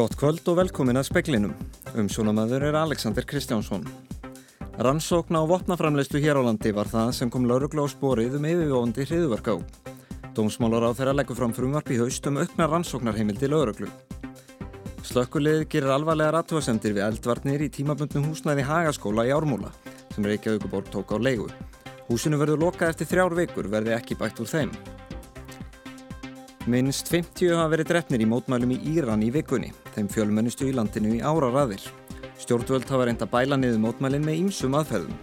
Gott kvöld og velkomin að speklinum. Umsjónamaður er Alexander Kristjánsson. Rannsókn á vopnaframleyslu hér á landi var það sem kom laurugla á sporið um yfirvóndi hriðuverk á. Dómsmálar á þeirra leggur fram frumvarp í haust um aukna rannsóknarheimildi lauruglu. Slökkulið gerir alvarlega ratúasendir við eldvarnir í tímabundnum húsnæði Hagaskóla í Ármúla sem Reykjavíkuborg tók á leigu. Húsinu verður lokað eftir þrjár vikur verði ekki bætt úr þeim. Minnst 50 hafa verið drefnir í mótmælum í Íran í vikunni, þeim fjölmennustu í landinu í áraraðir. Stjórnvöld hafa reynda bæla niður mótmælin með ýmsum aðferðum.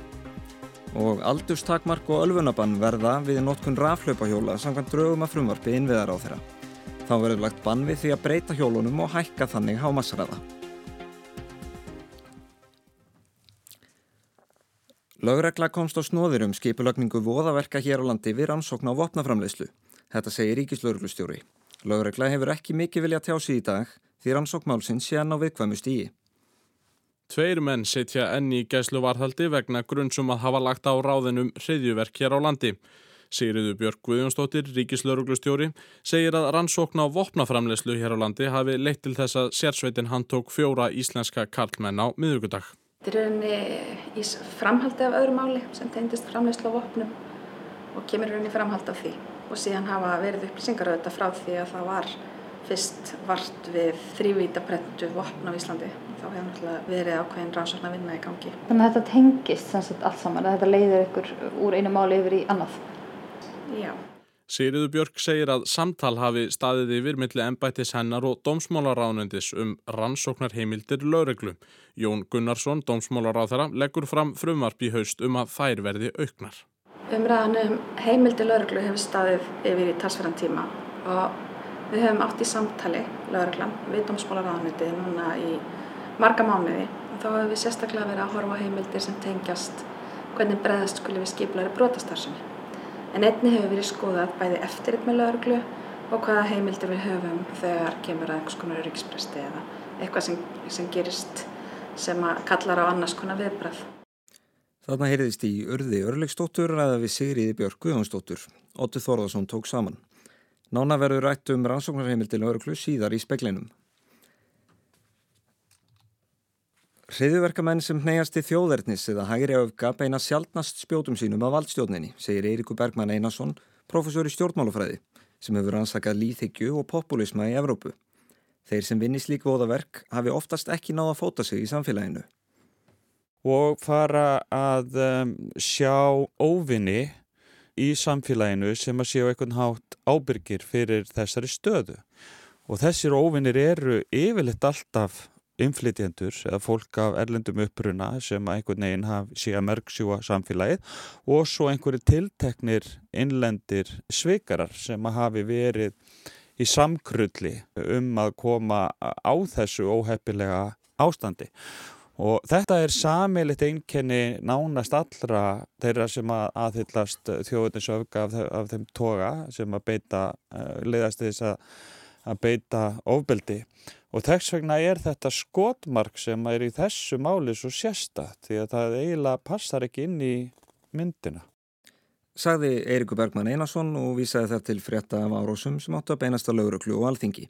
Og aldurstakmark og ölfunabann verða við notkun rafhlaupahjóla samkvæmt draugum að frumvarpi innviðar á þeirra. Þá verður lagt bann við því að breyta hjólunum og hækka þannig hámasræða. Lögregla komst á snóðir um skipulagningu voðaverka hér á landi við rannsókn á vopnaframleyslu. Þetta segir ríkislauglustjóri. Lögregla hefur ekki mikið vilja tjá sig í dag því rannsókmálsinn sé hann á viðkvæmu stíi. Tveir menn setja enni í gæslu varðhaldi vegna grunnsum að hafa lagt á ráðinum hriðjuverk hér á landi. Sigriðu Björg Guðjónsdóttir, ríkislauglustjóri, segir að rannsókn á vopnaframleyslu hér á landi hafi leitt til þess að sérsveitin hann tók fjóra íslenska karlmenn á miðugudag. Þetta er rauninni í framhaldi af öðru máli sem tegndist framleyslu á vopnum og kemur rauninni framhaldi af því og síðan hafa verið upplýsingar auðvitað frá því að það var fyrst vart við þrývítaprentu vopn á Íslandi. Þá hefur náttúrulega verið ákveðin rannsókn að vinna í gangi. Þannig að þetta tengist sannsagt allt saman, að þetta leiðir ykkur úr einu máli yfir í annað. Já. Sigriður Björk segir að samtal hafi staðið yfir milli ennbættis hennar og dómsmálaránundis um rannsóknarheimildir lögreglu. Jón Gunnarsson, dómsmálaráþara, leggur fram frumvarp í haust um að þær verði auknar. Umræðan um heimildi lauruglu hefur staðið yfir í talsverðan tíma og við höfum átt í samtali lauruglan við dómsmálaráðaniti núna í marga mánuði og þá hefur við sérstaklega verið að horfa heimildir sem tengjast hvernig breðast skulle við skiplari brotastarsunni. En einni hefur verið skoðað bæði eftirrit með lauruglu og hvaða heimildir við höfum þegar kemur að einhvers konar ríkspresti eða eitthvað sem, sem gerist sem kallar á annars konar viðbrað. Þarna heyrðist í örði örleikstóttur ræða við Sigriði Björk Guðjónsdóttur. Óttu Þorðarsson tók saman. Nána verður rætt um rannsóknarheimildin örglu síðar í speklinum. Hriðuverkamenn sem hneiast í þjóðverðnis eða hægri öfga beina sjálfnast spjótum sínum af valdstjóninni, segir Eirikur Bergman Einarsson, professor í stjórnmálufræði, sem hefur rannsakað líþykju og populisma í Evrópu. Þeir sem vinni slík voðaverk hafi oftast ekki náða fóta sig í samfélaginu og fara að um, sjá óvinni í samfélaginu sem að séu einhvern hátt ábyrgir fyrir þessari stöðu. Og þessir óvinnir eru yfirleitt alltaf inflytjendur eða fólk af erlendum uppruna sem að einhvern veginn sé að mörgsjúa samfélagið og svo einhverju tilteknir innlendir sveikarar sem að hafi verið í samkrulli um að koma á þessu óheppilega ástandi Og þetta er samilitt einkenni nánast allra þeirra sem að aðhyllast þjóðuninsöfga af, af þeim toga sem að beita, uh, leiðast þess að, að beita ofbeldi. Og þess vegna er þetta skotmark sem er í þessu máli svo sérsta því að það eiginlega passar ekki inn í myndina. Sagði Eirikur Bergman Einarsson og vísaði það til frétta af árósum sem áttu að beinast að lauruklu og alþingi.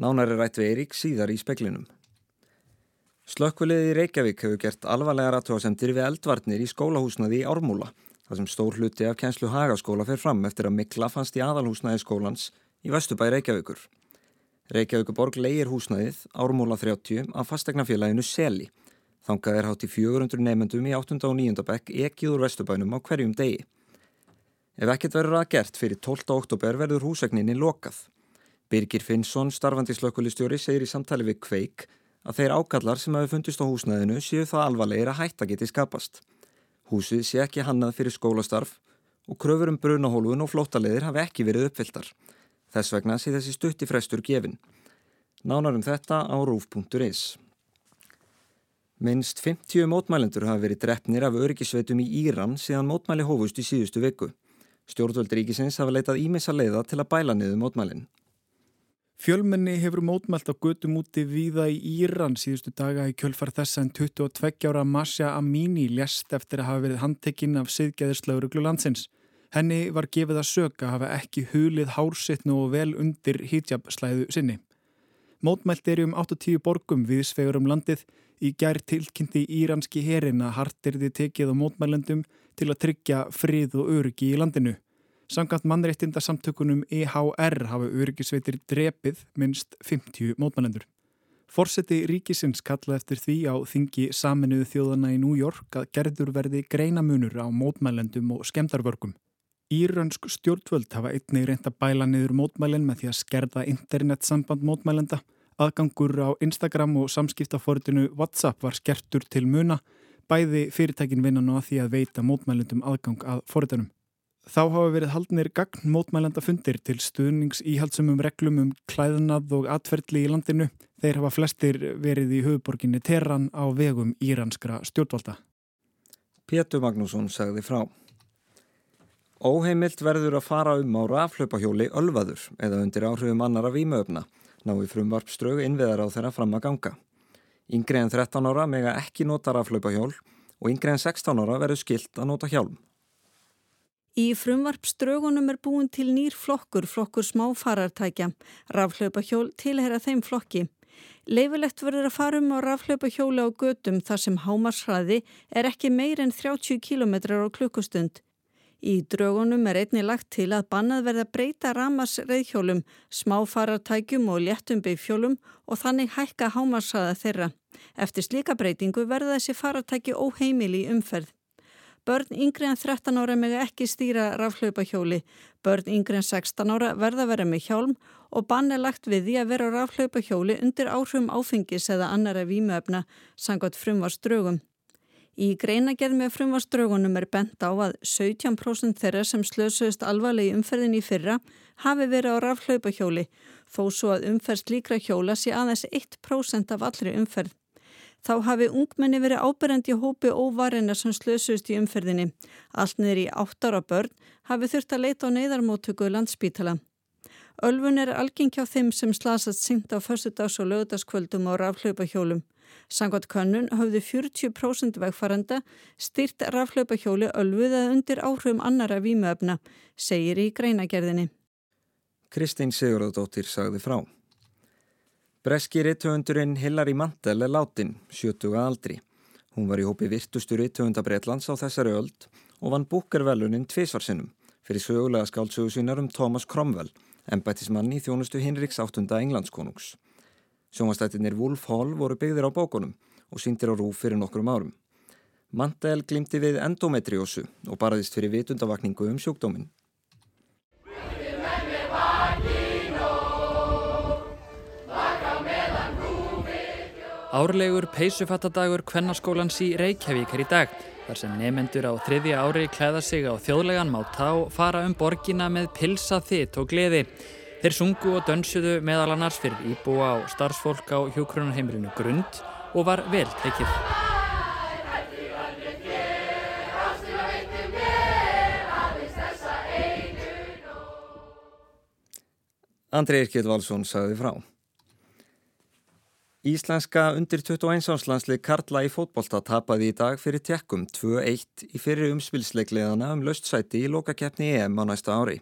Nánari rætt við Eirik síðar í speklinum. Slökkviliði í Reykjavík hefur gert alvarlega ratúasendir við eldvarnir í skólahúsnaði í Ármúla, þar sem stór hluti af kjænslu Hagaskóla fer fram eftir að mikla fannst í aðalhúsnaði skólans í Vestubæ Reykjavíkur. Reykjavíkuborg leigir húsnaðið Ármúla 30 af fastegnafélaginu Seli. Þangað er hátt í 400 nefendum í 8. og 9. bekk ekið úr Vestubænum á hverjum degi. Ef ekkert verður að gert fyrir 12. oktober verður húsegninni lokað. Birgir Finnsson, starfandi slökkvölistjóri, segir í samtali við Kveik að þeir ákallar sem hafi fundist á húsnæðinu séu það alvarlegir að hætta geti skapast. Húsið sé ekki hannað fyrir skólastarf og kröfur um brunahólun og flótaleðir hafi ekki verið uppfylltar. Þess vegna sé þessi stutti frestur gefin. Nánarum þetta á rúf.is. Minst 50 mótmælendur hafi verið drefnir af öryggisveitum í Íran síðan mótmæli hófust í síðustu viku. Stjórnvöldríkisins hafa leitað ímessa leiða til að bæla niður mótmælinn. Fjölmenni hefur mótmælt á götum úti víða í Íran síðustu daga í kjölfar þess en 22 ára Masha Amini lést eftir að hafa verið handtekinn af siðgæðislauruglu landsins. Henni var gefið að söka hafa ekki hulið hársittnu og vel undir hijab slæðu sinni. Mótmælt er um 8-10 borgum við svegur um landið. Í gær tilkynnti íranski herin að hart er þið tekið á mótmælendum til að tryggja frið og öryggi í landinu. Samkvæmt mannréttinda samtökunum EHR hafa öryggisveitir drepið minnst 50 mótmælendur. Forseti ríkisins kallaði eftir því á þingi saminuðu þjóðana í New York að gerður verði greinamunur á mótmælendum og skemdarvörgum. Írönsk stjórnvöld hafa einnig reynd að bæla niður mótmælinn með því að skerða internetsamband mótmælenda Aðgangur á Instagram og samskiptaforutinu WhatsApp var skertur til muna, bæði fyrirtækin vinnan á því að veita mótmælendum aðgang að forutunum. Þá hafa verið haldnir gagn mótmælendafundir til stuðnings íhaldsumum reglum um klæðnað og atferðli í landinu. Þeir hafa flestir verið í höfuborginni Terran á vegum íranskra stjórnvalda. Pétur Magnússon sagði frá. Óheimilt verður að fara um á raflaupahjóli ölvaður eða undir áhrifum annara výmöfna nái frumvarpströg innviðar á þeirra fram að ganga. Yngri en 13 ára mega ekki nota raflaupahjól og yngri en 16 ára verður skilt að nota hjálm. Í frumvarpströgunum er búin til nýr flokkur, flokkur smáfarartækja. Rafhlaupahjól tilhera þeim flokki. Leifilegt verður að fara um á rafhlaupahjóli á gödum þar sem hámarsræði er ekki meir en 30 km á klukkustund. Í draugunum er einni lagt til að bannað verða breyta ramas reyðhjólum, smáfarartækjum og léttum beigfjólum og þannig hækka hámarsaða þeirra. Eftir slíka breytingu verða þessi farartæki óheimil í umferð. Börn yngri en 13 ára með ekki stýra rafhlaupahjóli. Börn yngri en 16 ára verða vera með hjálm og bann er lagt við því að vera á rafhlaupahjóli undir áhrifum áfengis eða annara vímuöfna, sangað frumvars draugum. Í greinagerð með frumvaströgunum er bent á að 17% þeirra sem slösuðist alvarlegi umferðin í fyrra hafi verið á rafhlaupahjóli þó svo að umferð slíkra hjóla sé aðeins 1% af allri umferð. Þá hafi ungmenni verið áberendi hópi óvarina sem slösuðist í umferðinni. Allt niður í 8 ára börn hafi þurft að leita á neyðarmótöku landspítala. Ölfun er algeng hjá þeim sem slasast syngt á förstudags- og lögdaskvöldum á rafhlaupahjólum. Sangvat könnun höfðu 40% vegfarenda styrt raflaupahjóli ölfuð að undir áhrifum annara výmöfna, segir í greinagerðinni. Kristín Sigurðardóttir sagði frá. Breski rittöfundurinn Hillary Mantel er látin, 70 aldri. Hún var í hópi virtustu rittöfundabreitlands á þessari öld og vann búkervelunin tvísvarsinnum fyrir sögulega skáldsögu sínar um Thomas Cromwell, embættismann í þjónustu Hinriks áttunda englandskonungs. Sjónvastættinir Wolf Hall voru byggðir á bókunum og síndir á rúf fyrir nokkrum árum. Mandel glimti við endometriósu og barðist fyrir vitundavakningu um sjúkdóminn. Árlegur peysufattadagur Kvennaskólans í Reykjavík er í dag þar sem nefendur á þriðja ári klæða sig á þjóðlegan máta og fara um borgina með pilsa þitt og gleði. Þeir sungu og dönsuðu meðal annars fyrir íbúa á starfsfólk á hjókrunarheimilinu Grund og var vel tekið. Andri Irkjell Valsson sagði frá. Íslenska undir 21 ánslandsli Karla í fótbolta tapaði í dag fyrir tekkum 2-1 í fyrir umspilsleikleðana um löstsæti í lokakeppni EM á næsta ári.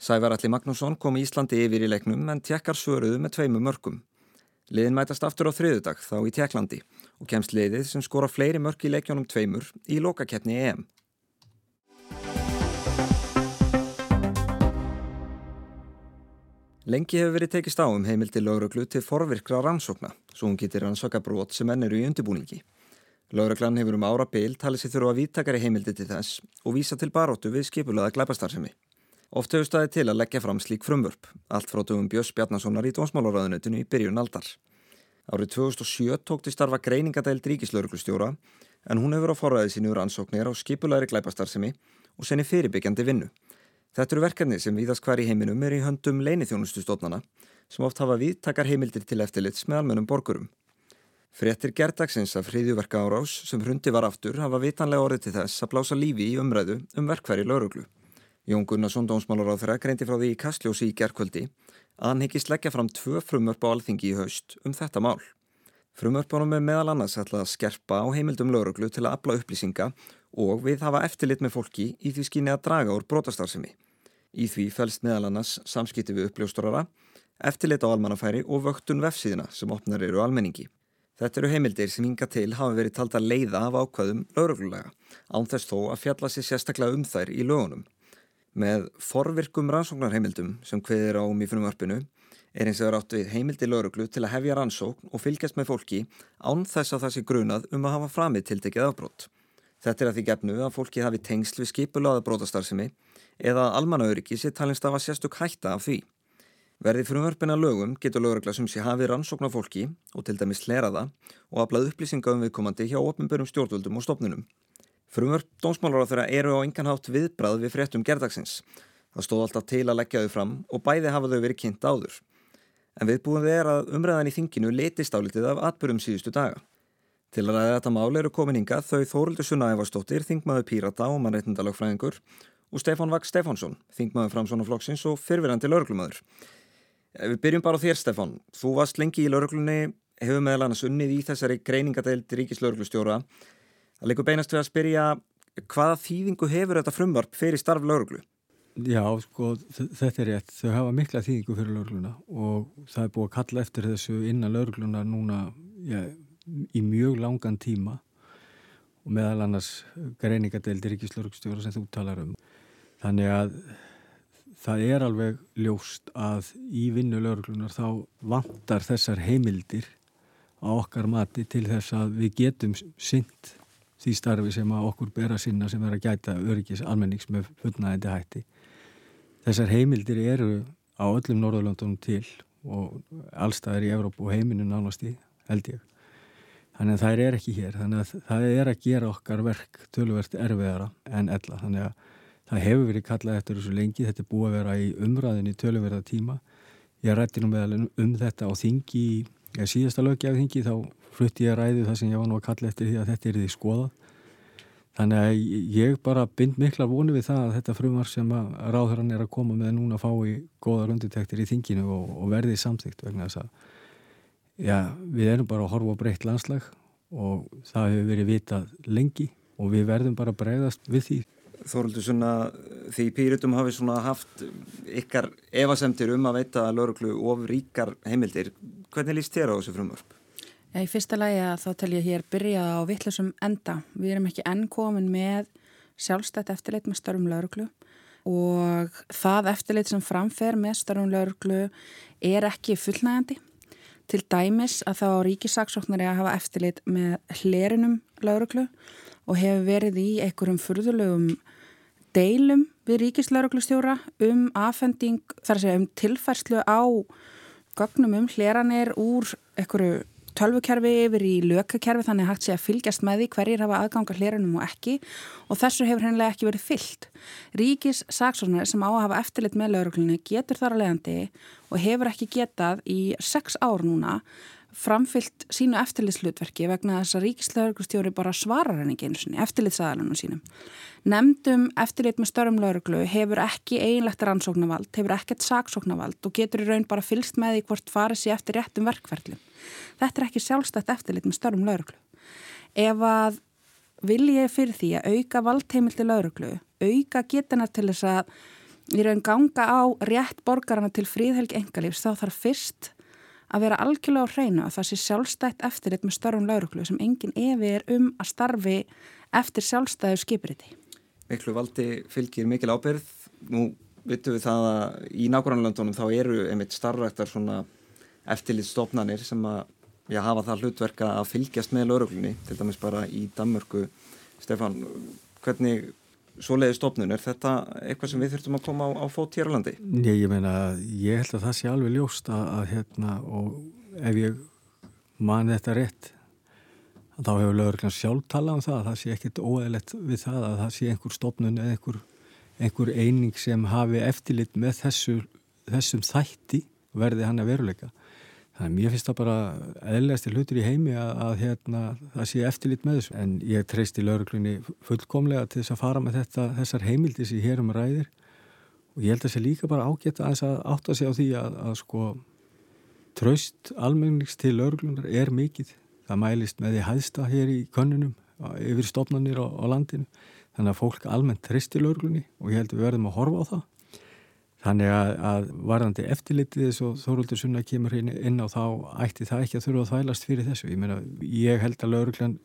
Sævar Alli Magnússon kom Íslandi yfir í leiknum en tjekkar svöruðu með tveimu mörgum. Liðin mætast aftur á þriðudag þá í Tjekklandi og kemst liðið sem skora fleiri mörg í leikjónum tveimur í lokakeppni EM. Lengi hefur verið tekist á um heimildi lauruglu til forvirkra rannsókna, svo hún getur rannsaka brot sem enn eru í undirbúningi. Lauruglan hefur um ára byl talið sér þurfa vittakari heimildi til þess og vísa til baróttu við skipulaða glæpastarsemi. Oft hefur staðið til að leggja fram slík frumvörp, allt frá dögum Björns Bjarnasonar í dónsmálaráðunetinu í byrjun aldar. Árið 2007 tók til starfa greiningadæld ríkislauruglustjóra en hún hefur á forræðið sínu rannsóknir á skipulagri glæpastarsemi og senni fyrirbyggjandi vinnu. Þetta eru verkefni sem víðast hver í heiminum er í höndum leinithjónustustofnana sem oft hafa viðtakar heimildir til eftirlits með almennum borgurum. Frettir gerdagsins af hriðjuverka árás sem hrundi var aftur hafa vitanlega orðið til þess að blása lífi í umræðu um verkfæri lauruglu. Jón Gunnarsson, dómsmálar á þeirra, greindi frá því í Kastljósi í gerðkvöldi að hann higgist leggja fram tvö frumörp á alþingi í haust um þetta mál. Frumörpunum er meðal annars ætlað að skerpa á heimildum lauruglu til að afla upplýsinga og við hafa eftirlit með fólki í því skynni að draga úr brotastarfsemi. Í því fælst meðal annars samskipti við uppljóstorara, eftirlit á almannafæri og vöktun vefsíðina sem opnar eru almenningi. Þetta eru heimildir sem hinga til hafa verið talt að leiða af ákvæðum lauruglulega, án þess þó að fjalla sér sérstaklega um þær í lögunum. Með forvirkum rannsóknarheimildum sem hveðir á um í frumvarpinu er eins og er átt við heimildi lauruglu til að hefja rannsókn og fylgjast með fólki án þess að það sé grunað um að hafa framið tiltekið afbrót. Þetta er að því gefnu að fólki hafi tengsl við skipulaða brótastarfsemi eða að almannauriki sé talist af að sérstök hætta af því. Verði frumvarpina lögum getur lögregla sem sé hafi rannsókn á fólki og til dæmis hleraða og aflað upplýsinga um viðkomandi hjá opnbörum stjórnvöldum og stopnunum. Frumvarp dónsmálar á þeirra eru á enganhátt viðbrað við fréttum gerdagsins. Það stóð alltaf til að leggja þau fram og bæði hafa þau verið kynnt áður en viðbúin við er að umræðan í þinginu letist álitið af atbyrjum síðustu daga. Til að ræða þetta máli eru komin hinga þau Þórildur Sunna Evarstóttir, þingmaður Pírata og mannreitndalagfræðingur og Stefán Vag Stefánsson, þingmaður Framsvonaflokksins og fyrfirandi lauruglumöður. Við byrjum bara á þér Stefán. Þú varst lengi í lauruglunni, hefur meðal annars unnið í þessari greiningadeild ríkislauruglustjóra. Það leikur beinast við að spyrja hvaða þýðingu hefur þetta frumvarp fyrir starf lauruglu? Já, sko, þetta er rétt. Þau hafa mikla þýðingu fyrir laurugluna og það er búið að kalla eftir þessu innan laurugluna núna já, í mjög langan tíma og meðal annars greiningadeildir ríkislaurugstjóra sem þú talar um. Þannig að það er alveg ljóst að í vinnu lauruglunar þá vantar þessar heimildir á okkar mati til þess að við getum synd því starfi sem að okkur bera sinna sem er að gæta öryggis almennings með fullnæðandi hætti. Þessar heimildir eru á öllum Norðurlandunum til og allstaðar í Evrópu og heiminu nánast í held ég. Þannig að það er ekki hér. Þannig að það er að gera okkar verk tölverst erfiðara en ella. Þannig að það hefur verið kallað eftir þessu lengi. Þetta er búið að vera í umræðinni tölverða tíma. Ég rætti nú meðal um þetta á þingi, ég síðasta löggefi þingi þá flutti ég að ræði það sem ég var nú að kalla eftir því að þetta er því skoðað Þannig að ég bara bind mikla vonu við það að þetta frumvar sem að ráðhöran er að koma með núna að fá í góðar undirtektir í þinginu og, og verði samþygt vegna þess að já, við erum bara að horfa á breytt landslag og það hefur verið vitað lengi og við verðum bara að breyðast við því. Þóruldur, svona, því Píritum hafi haft ykkar evasemtir um að veita lauruglu of ríkar heimildir, hvernig líst þér á þessu frumvarp? Já, í fyrsta lagi að þá tel ég hér byrja á vittlusum enda. Við erum ekki enn komin með sjálfstætt eftirlit með störfum lauruglu og það eftirlit sem framfer með störfum lauruglu er ekki fullnægandi. Til dæmis að þá ríkisaksóknari að hafa eftirlit með hlerinum lauruglu og hefur verið í einhverjum furðulegum deilum við ríkislauruglustjóra um afhending, þar að segja um tilfærslu á gögnum um hleranir úr einhverju tölvukerfi yfir í lökakerfi þannig hægt sé að fylgjast með því hverjir hafa aðganga hlérunum og ekki og þessu hefur hennilega ekki verið fyllt. Ríkis saksóknar sem á að hafa eftirlit með lauruglunni getur þar að leiðandi og hefur ekki getað í sex ár núna framfyllt sínu eftirlitslutverki vegna þess að ríkislauruglustjóri bara svarar henni ekki einu sinni, eftirlitsaðalunum sínum. Nemndum eftirlit með störum lauruglu hefur ekki eiginlegt rannsóknavald, hefur ekkert saksóknavald og getur í raun bara fylst með því hvort farið sér eftir réttum verkverðlum. Þetta er ekki sjálfstætt eftirlit með störum lauruglu. Ef að vil ég fyrir því að auka valdheimildi lauruglu, auka getana til þess að í raun ganga á rétt borgarana til fríðhelgi engalífs þá þarf fyrst að vera algjörlega á hreinu að það sé sjálfstætt eftirlit með störfum lauruglu sem enginn evi er um að starfi eftir sjálfstæðu skipuriti. Miklu valdi fylgir mikil ábyrð. Nú vitum við það að í nákvæmlandunum þá eru einmitt starfræktar svona eftirlitstofnanir sem að já, hafa það hlutverka að fylgjast með lauruglunni, til dæmis bara í Danmörku. Stefan, hvernig svoleiði stofnun, er þetta eitthvað sem við þurftum að koma á, á fót hér á landi? Nei, ég meina, ég held að það sé alveg ljóst að, að hérna, og ef ég man þetta rétt, þá hefur lauruglan sjálf talað um það, að það sé ekkit óæðilegt við það að það sé einhver stofnun eða einhver, einhver eining sem hafi eftirlit með þessu, þessum þætti verði hann að veruleika. Þannig að mér finnst það bara eðlægast til hlutur í heimi að, að hérna, það sé eftirlit með þessu. En ég treysti lauruglunni fullkomlega til þess að fara með þetta, þessar heimildi sem ég hér um ræðir og ég held að það sé líka bara ágætt að þess að átta sig á því að, að sko tröst almennings til lauruglunar er mikið. Það mælist með því hæðsta hér í könnunum yfir stofnanir á, á landinu. Þannig að fólk almennt treysti lauruglunni og ég held að við verðum að horfa á það. Þannig að, að varðandi eftirlitið þess og Þóruldur Sunna kemur inn, á þá ætti það ekki að þurfa að þvælast fyrir þessu. Ég, meina, ég held að lauruglan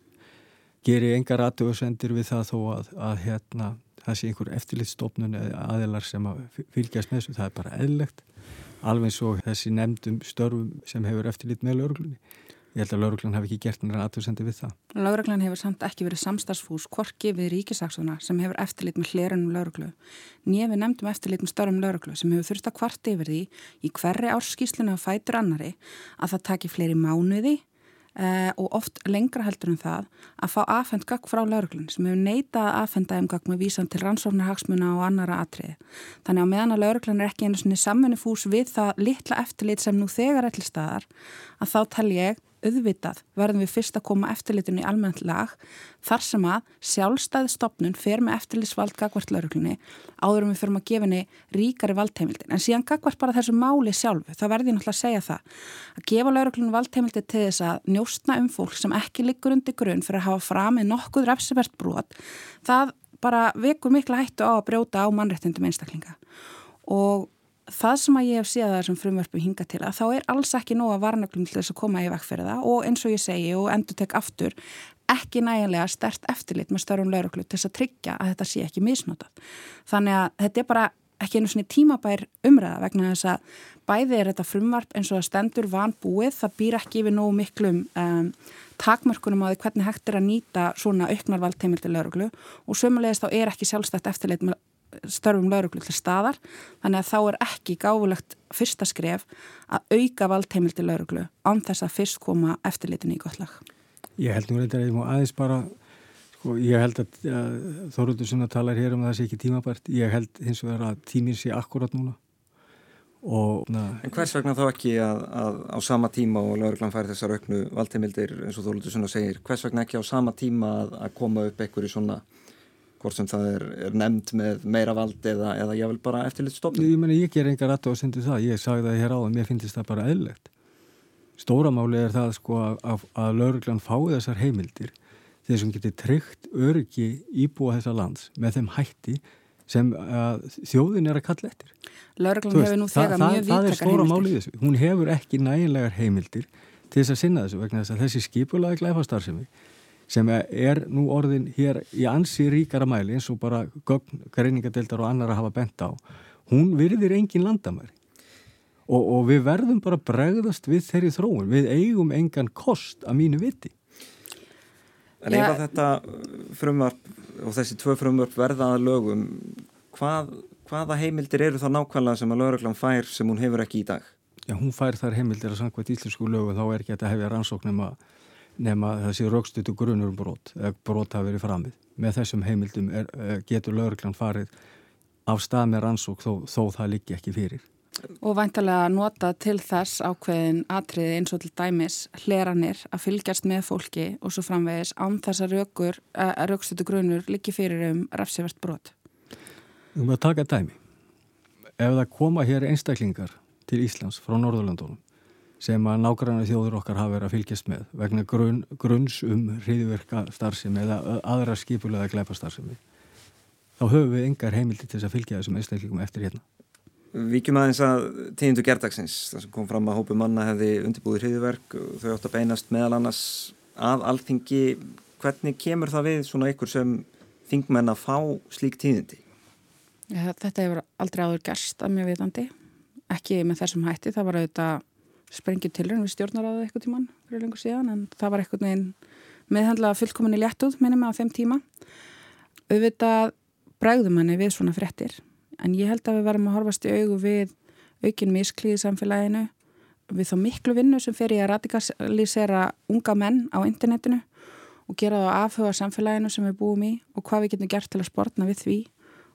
gerir engar aðtöðsendir við það þó að, að hérna, það sé einhver eftirlitstofnun eða aðilar sem að fylgjast með þessu. Það er bara eðlegt, alveg svo þessi nefndum störfum sem hefur eftirlit með lauruglunni. Ég held að lauruglan hef ekki gert náttúrulega aðtöðsendi við það. Lauruglan hefur samt ekki verið samstagsfús korki við ríkisaksuna sem hefur eftirlit með hlerunum lauruglu. Nýja við nefndum eftirlit með störfum lauruglu sem hefur þurft að kvart yfir því í hverri árskísluna á fætur annari að það taki fleiri mánuði eh, og oft lengra heldur en það að fá afhend gagg frá lauruglun sem hefur neitað að afhenda um gagg með vísan til rannsóknarhagsmuna og annara atriði. Þannig að meðan að lauruglan er ekki einu samfunnifús við það litla eftirlit sem nú þegar til staðar að þá tel ég auðvitað verðum við fyrst að koma eftirlitinu í almennt lag þar sem að sjálfstæði stopnun fer með eftirlitsvald gagvart lauruglunni áður um við förum að gefa henni ríkari valdheimildin en síðan gagvart bara þessu máli sjálfu þá verði ég náttúrulega að segja það að gefa lauruglunni valdheimildi til þess að njóstna um fólk sem ekki liggur undir grunn fyrir að hafa framið nokkuð refsivert brot það bara vekur mikla hættu á að brjóta á mannrettindum einstaklinga. Og það sem að ég hef séð það sem frumverfum hinga til að þá er alls ekki nóga varnaglum til þess að koma í vekkferða og eins og ég segi og endur tek aftur ekki nægilega stert eftirlit með störfum lauruglu til þess að tryggja að þetta sé ekki misnotað. Þannig að þetta er bara ekki einu svona tímabær umræða vegna þess að bæði er þetta frumvarp eins og það stendur van búið, það býr ekki yfir nógu miklum um, takmörkunum á því hvernig hægt er að nýta svona auknarvaldteimildi lauruglu og sömulegist þá er ekki sjálfstætt eftirlit með störfum lauruglu til staðar þannig að þá er ekki gáfulegt fyrsta skref að auka valdheimildi lauruglu án þess að fyrst koma eftirlitin í gott lag. Ég held nú reyndar að ég má aðeins bara sko, ég held að, að Þoruldur sem talar hér um að það sé ekki tímabært ég held hins vegar að tíminn sé akkurat núna Og, en hvers vegna þá ekki að, að á sama tíma og lauruglan fær þessar auknu valdheimildir eins og Þoruldur svona segir hvers vegna ekki á sama tíma að, að koma upp einhverju svona hvort sem það er, er nefnd með meira vald eða, eða ég vil bara eftirlit stofn Ég menna ég ger engar aðtöð að syndi það. Ég sagði það hér á að mér finnst það bara eðlegt Stóramáli er það sko að, að, að lauruglan fái þessar heimildir þeir sem getur tryggt öryggi íbúa þessa lands með þeim hætti sem þjóðin er að kalla eftir. Lauruglan hefur nú þegar mjög vítakar heimildir Það er stóramáli í þessu, hún hefur ekki nægilegar heimildir til þess að sinna þessu vegna þess að þessi skipulaði glæfastarfsemi sem er nú orðin hér í ansi ríkara mæli eins og bara greiningadeildar og annar að hafa bent á. Hún virðir engin landamæri. Og, og við verðum bara bregðast við þeirri þróun, við eigum engan kost að mínu viti. En ef að þetta frumvarp og þessi tvö frumvarp verðaða lögum hvað, hvaða heimildir eru þá nákvæmlega sem að lögreglan fær sem hún hefur ekki í dag? Já, hún fær þar heimildir að sangvært íslensku lögu þá er ekki að hefja rannsóknum að nema þessi raukstutu grunur um brot eða brot hafi verið framið. Með þessum heimildum er, getur lauruglan farið af stað með rannsók þó, þó það liggi ekki fyrir. Og væntalega nota til þess ákveðin atriði eins og til dæmis hleranir að fylgjast með fólki og svo framvegis án þess að raukstutu grunur liggi fyrir um rafsivert brot. Við höfum að taka dæmi. Ef það koma hér einstaklingar til Íslands frá Norðurlandunum sem að nákvæmlega þjóður okkar hafa verið að fylgjast með vegna grunn, grunns um hriðverka starfsemi eða aðra skipulega gleipa starfsemi þá höfum við engar heimildi til þess að fylgja þessum einstaklingum eftir hérna. Víkjum aðeins að tíðindu gerdagsins það sem kom fram að hópu manna hefði undirbúið hriðverk og þau átt að beinast meðal annars að alþingi. Hvernig kemur það við svona ykkur sem þingmenn að fá slík tíðindi? Þetta hefur aldrei áður gerst að mjög vitandi. Ekki með þessum hætti, það var auðvitað sprengið tilrönd við stjórnaraðu eitthvað tíman fyrir lengur síðan en það var eitthvað neginn meðhandlað fullkominni léttuð minnum á þeim tíma. Auðvitað bræðum henni við svona frettir en ég held að við varum að horfast í augu við aukin misklíði samfélaginu við þá miklu vinnu sem fer í að radikalisera unga menn á internetinu og gera það afhuga samfélaginu sem við búum í og hvað við getum gert til að sportna við því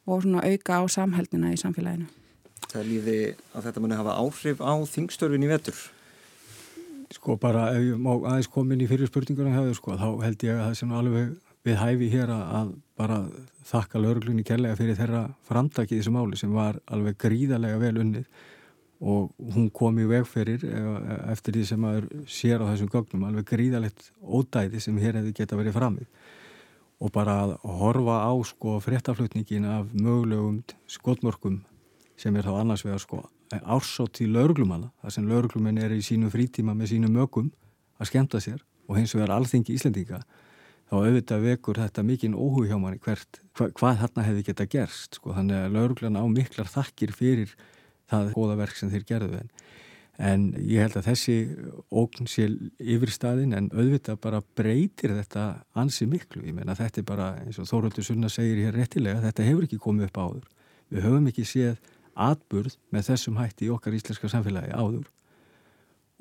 og auka á samhældina í samfélaginu líði að þetta muni hafa áhrif á þingstörfin í vetur? Sko bara ef ég má aðeins komin í fyrir spurningunum hefur sko þá held ég að það sem alveg við hæfi hér að bara þakka lauruglunni kærlega fyrir þeirra framtak í þessu máli sem var alveg gríðarlega vel unnið og hún kom í vegferir eftir því sem maður sér á þessum gögnum alveg gríðarlegt ódæði sem hér hefði geta verið framið og bara að horfa á sko fréttaflutningin af mögulegum skotmörkum sem er þá annars vegar sko ársótt í lauruglumanna, þar sem lauruglumenn er í sínu frítíma með sínu mögum að skemta sér og hins vegar alþingi Íslendinga þá auðvitað vekur þetta mikinn óhug hjá manni hvert, hva, hvað þarna hefði geta gerst sko, þannig að lauruglan á miklar þakkir fyrir það góða verk sem þeir gerðu en En ég held að þessi ógn sé yfir staðin en auðvitað bara breytir þetta ansi miklu. Ég meina þetta er bara eins og Þóruldur Sunna segir hér réttilega, þetta hefur ekki komið upp áður. Við höfum ekki séð atburð með þessum hætti í okkar íslenska samfélagi áður.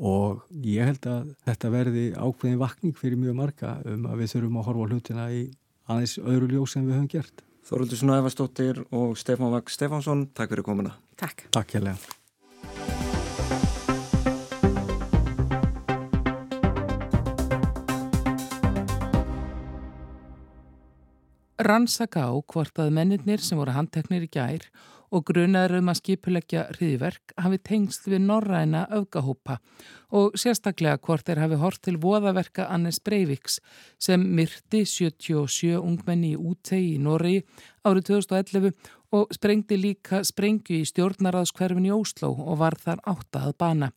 Og ég held að þetta verði ákveðin vakning fyrir mjög marga um að við þurfum að horfa hlutina í aðeins öðru ljós sem við höfum gert. Þóruldur Sunna Evastóttir og Stefán Vag Stefánsson, takk fyrir komuna. Takk. Takk hérlega. rannsaka á hvort að mennirnir sem voru handteknir í gær og grunaður um að skipuleggja hriðverk hafi tengst við norræna öfgahópa og sérstaklega hvort þeir hafi hort til voðaverka Annes Breiviks sem myrti 77 ungmenni í útegi í Norri árið 2011 og sprengdi líka sprengju í stjórnaraðskverfin í Ósló og var þar áttað bana.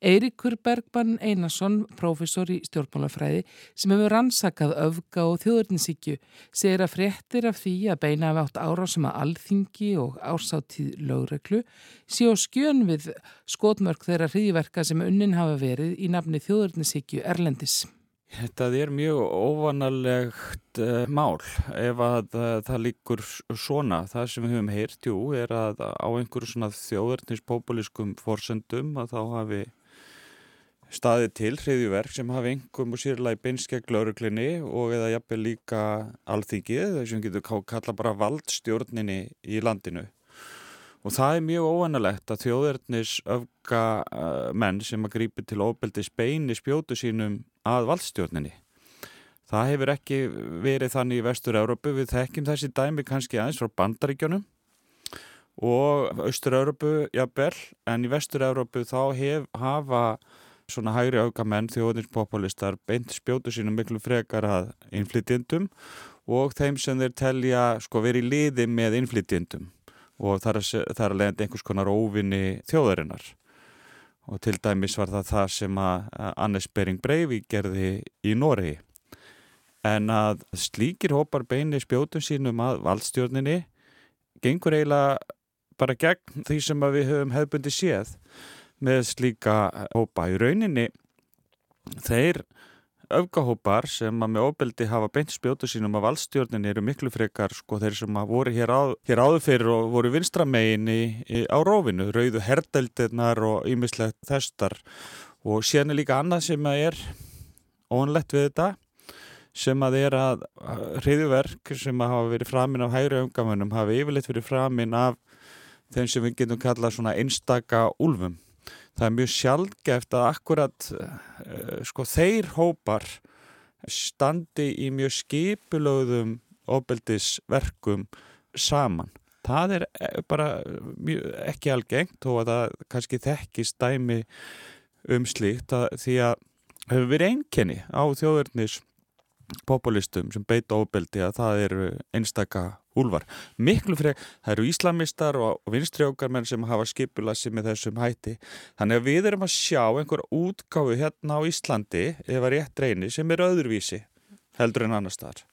Eirikur Bergmann Einarsson, profesor í stjórnmálafræði sem hefur rannsakað öfga og þjóðurninsíkju, segir að fréttir af því að beina af átt ára sem að alþingi og ásáttíð lögreglu sé á skjön við skotmörk þeirra hriðverka sem unnin hafa verið í nafni þjóðurninsíkju Erlendis. Þetta er mjög óvanalegt uh, mál ef að uh, það líkur svona. Það sem við höfum heyrt, jú, er að á einhverju svona þjóðurnispopulískum forsendum að þá hafi staðið til hriðjuverk sem hafi einhverjum og sérlega í beinskegg lauruglinni og eða jafnveg líka alþingið þessum getur kalla bara valdstjórninni í landinu. Og það er mjög óvanalegt að þjóðverðnis öfga uh, menn sem að grípi til ofbeldi speini spjótu sínum að valdstjórninni. Það hefur ekki verið þannig í vestur-Európu við þekkjum þessi dæmi kannski aðeins frá bandaríkjónum og austur-Európu jafnvel en í vestur-Európu þá hef, hafa svona hægri aukamenn þjóðninspopulistar beint spjótu sínum miklu frekar að innflytjendum og þeim sem þeir telja sko verið í liði með innflytjendum. Og það er að leiðandi einhvers konar óvinni þjóðarinnar. Og til dæmis var það það sem að Annes Bering Breivik gerði í Nóri en að slíkir hópar beini spjótum sínum að valdstjórninni gengur eiginlega bara gegn því sem við höfum hefðbundi séð með slíka hópa. Í rauninni þeir öfgahópar sem að með ofbeldi hafa beint spjótu sínum af valdstjórnin eru miklu frekar sko þeir sem að voru hér, á, hér áður fyrir og voru vinstramegin í, í, á rófinu, rauðu herdeldirnar og ýmislegt þestar og síðan er líka annað sem að er óanlegt við þetta sem að er að hriðuverk sem að hafa verið framinn af hægri öfgamönnum hafa yfirleitt verið framinn af þeim sem við getum kallað svona einstaka úlfum það er mjög sjálfgeft að akkurat uh, sko þeir hópar standi í mjög skipulögðum ofbeldisverkum saman. Það er eh, bara ekki algengt og að það kannski þekkist dæmi um slíkt að því að hefur verið einkenni á þjóðverðnis populistum sem beita ofbeldi að það eru einstaka úlvar. Miklu fyrir, það eru íslamistar og, vinstriókarmenn sem hafa skipulassi með þessum hætti. Þannig að við erum að sjá einhver útgáfu hérna á Íslandi, ef að rétt reyni, sem er öðruvísi heldur en annar staðar.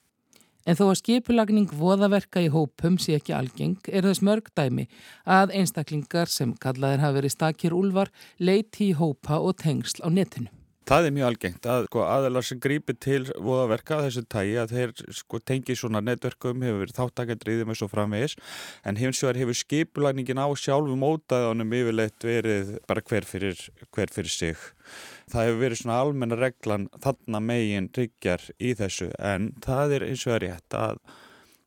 En þó að skipulagning voðaverka í hópum sé ekki algeng er þess mörg dæmi að einstaklingar sem kallaðir hafa verið stakir úlvar leiti í hópa og tengsl á netinu. Það er mjög algengt að sko, aðalar sem grípir til voðaverka þessu tægi að þeir sko, tengi svona netverkum, hefur verið þáttakendriðum eins og framvegis en hins vegar hefur skipulægningin á sjálfum ótaðanum yfirleitt verið bara hver fyrir, hver fyrir sig. Það hefur verið svona almenna reglan þarna megin ryggjar í þessu en það er eins og er rétt að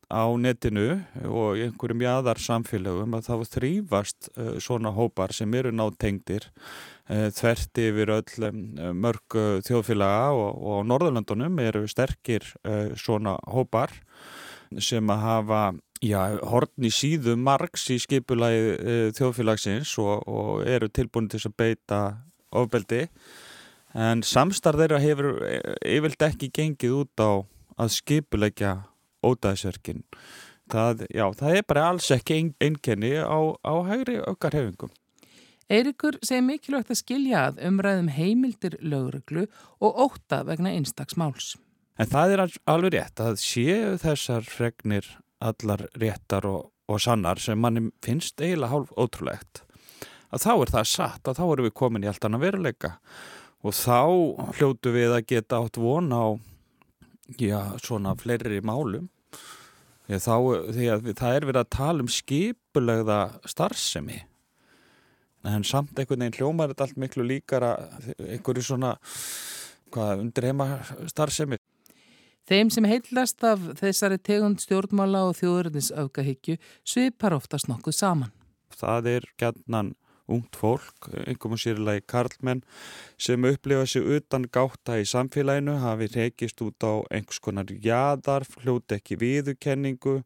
á netinu og einhverjum jáðar samfélögum að þá þrýfast uh, svona hópar sem eru nátengdir uh, þvert yfir öll mörg uh, þjóðfélaga og, og á Norðurlandunum eru sterkir svona hópar sem að hafa já, hortni síðu margs í skipulagi uh, þjóðfélagsins og, og eru tilbúin til að beita ofbeldi. En samstarð þeirra hefur yfirlt ekki gengið út á að skipulegja ódæðsverkin það, já, það er bara alls ekki ein, einkenni á, á hægri aukarhefingum. Eirikur segir mikilvægt að skilja að umræðum heimildir lögreglu og óta vegna einstaksmáls. En það er alveg rétt að séu þessar fregnir allar réttar og, og sannar sem manni finnst eiginlega hálf ótrúlegt að þá er það satt að þá erum við komin í allt annað veruleika og þá hljótu við að geta átt von á já, svona fleiri málum þá, því að það er verið að tala um skipulegða starfsemi en samt einhvern veginn hljómar þetta allt miklu líkara einhverju svona hvað, undir heima starfsemi Þeim sem heillast af þessari tegund stjórnmála og þjóðurins aukahyggju svipar oftast nokkuð saman. Það er gætnan ungt fólk, einhverjum sérlega karlmenn sem upplifa sig utan gáta í samfélaginu, hafi rekist út á einhvers konar jæðar, fljóti ekki viðukenningu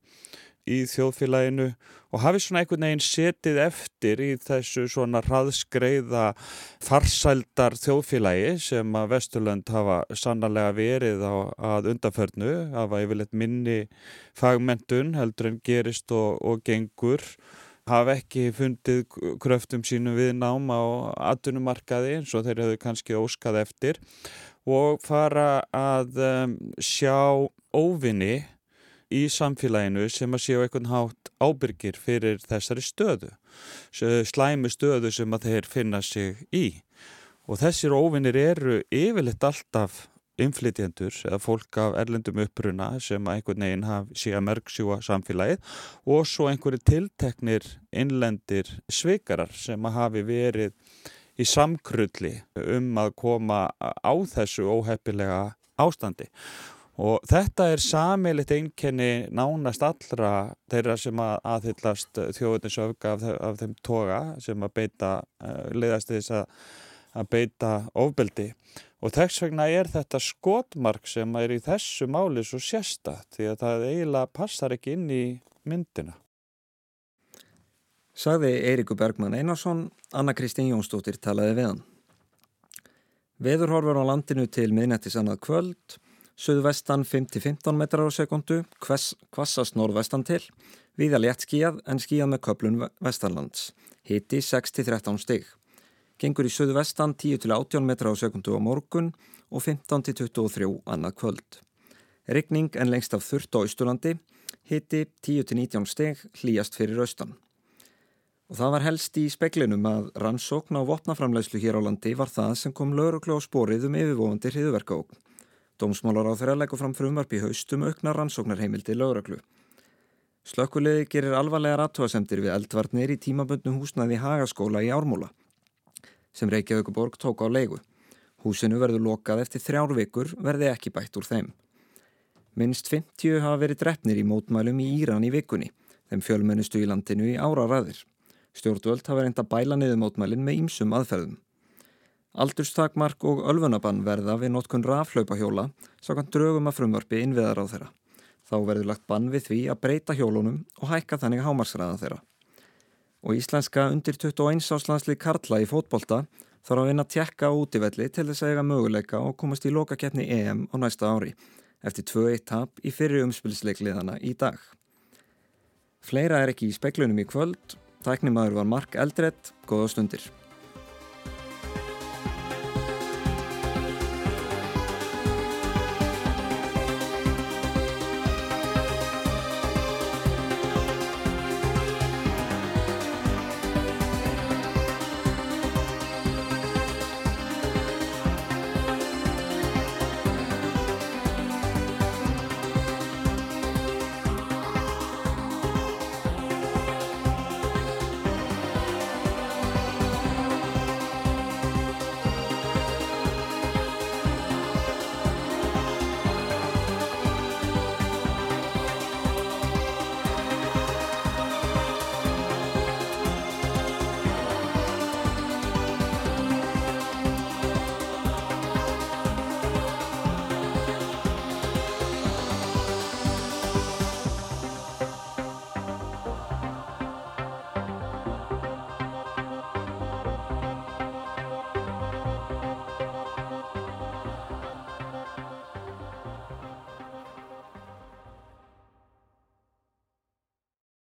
í þjóðfélaginu og hafi svona einhvern veginn setið eftir í þessu svona hraðskreiða farsældar þjóðfélagi sem að Vesturlönd hafa sannarlega verið á að undanförnu, hafa yfirleitt minni fagmentun heldur en gerist og, og gengur hafa ekki fundið kröftum sínum við nám á atvinnumarkaði eins og þeir hefðu kannski óskað eftir og fara að um, sjá óvinni í samfélaginu sem að séu einhvern hátt ábyrgir fyrir þessari stöðu, slæmi stöðu sem að þeir finna sig í. Og þessir óvinnir eru yfirleitt alltaf inflytjendur eða fólk af erlendum uppruna sem að einhvern veginn haf, sé að merksjúa samfélagið og svo einhverju tilteknir innlendir sveikarar sem að hafi verið í samkrulli um að koma á þessu óheppilega ástandi. Og þetta er samilitt einkenni nánast allra þeirra sem að aðhyllast þjóðuninsöfga af, af þeim toga sem að beita, uh, leiðast þess að, að beita ofbeldi. Og þess vegna er þetta skotmark sem er í þessu máli svo sérsta því að það eiginlega passar ekki inn í myndina. Sagði Eirikur Bergman Einarsson, Anna Kristín Jónsdóttir talaði við hann. Veðurhorfur á landinu til miðnættis annað kvöld Suðvestan 5-15 metrar á sekundu, kvassast norðvestan til, viða létt skíjað en skíjað með köplun vestanlands, hiti 6-13 stig. Gengur í suðvestan 10-18 metrar á sekundu á morgun og 15-23 annað kvöld. Ryggning en lengst af þurft á Ístulandi, hiti 10-19 stig, hlýjast fyrir austan. Og það var helst í speklinum að rannsókn á vopnaframlegslu hér á landi var það sem kom lauruglu á sporið um yfirvofandi hriðverkaókn. Dómsmálar á þeirra leggur fram frumvarp í haustum aukna rannsóknarheimildi lögreglu. Slökkuleiði gerir alvarlega rattóasemtir við eldvarnir í tímaböndnu húsnaði Hagaskóla í Ármúla sem Reykjavíkuborg tók á leigu. Húsinu verður lokað eftir þrjár vikur verði ekki bætt úr þeim. Minst 50 hafa verið drefnir í mótmælum í Íran í vikunni, þeim fjölmennustu í landinu í ára ræðir. Stjórnvöld hafa reynda bæla niður mótmælin með ýmsum aðferðum. Aldurstakmark og ölfunabann verða við notkun rafhlaupahjóla sákant drögum að frumvarfi innviðar á þeirra. Þá verður lagt bann við því að breyta hjólunum og hækka þannig hámarsraða þeirra. Og íslenska undir 21 áslandslið Karla í fótbolta þarf að vinna tjekka á útivelli til þess að eiga möguleika og komast í lokakeppni EM á næsta ári eftir 2-1 tap í fyrri umspilsleikliðana í dag. Fleira er ekki í speklunum í kvöld, tæknimaður var Mark Eldredd, góða stundir.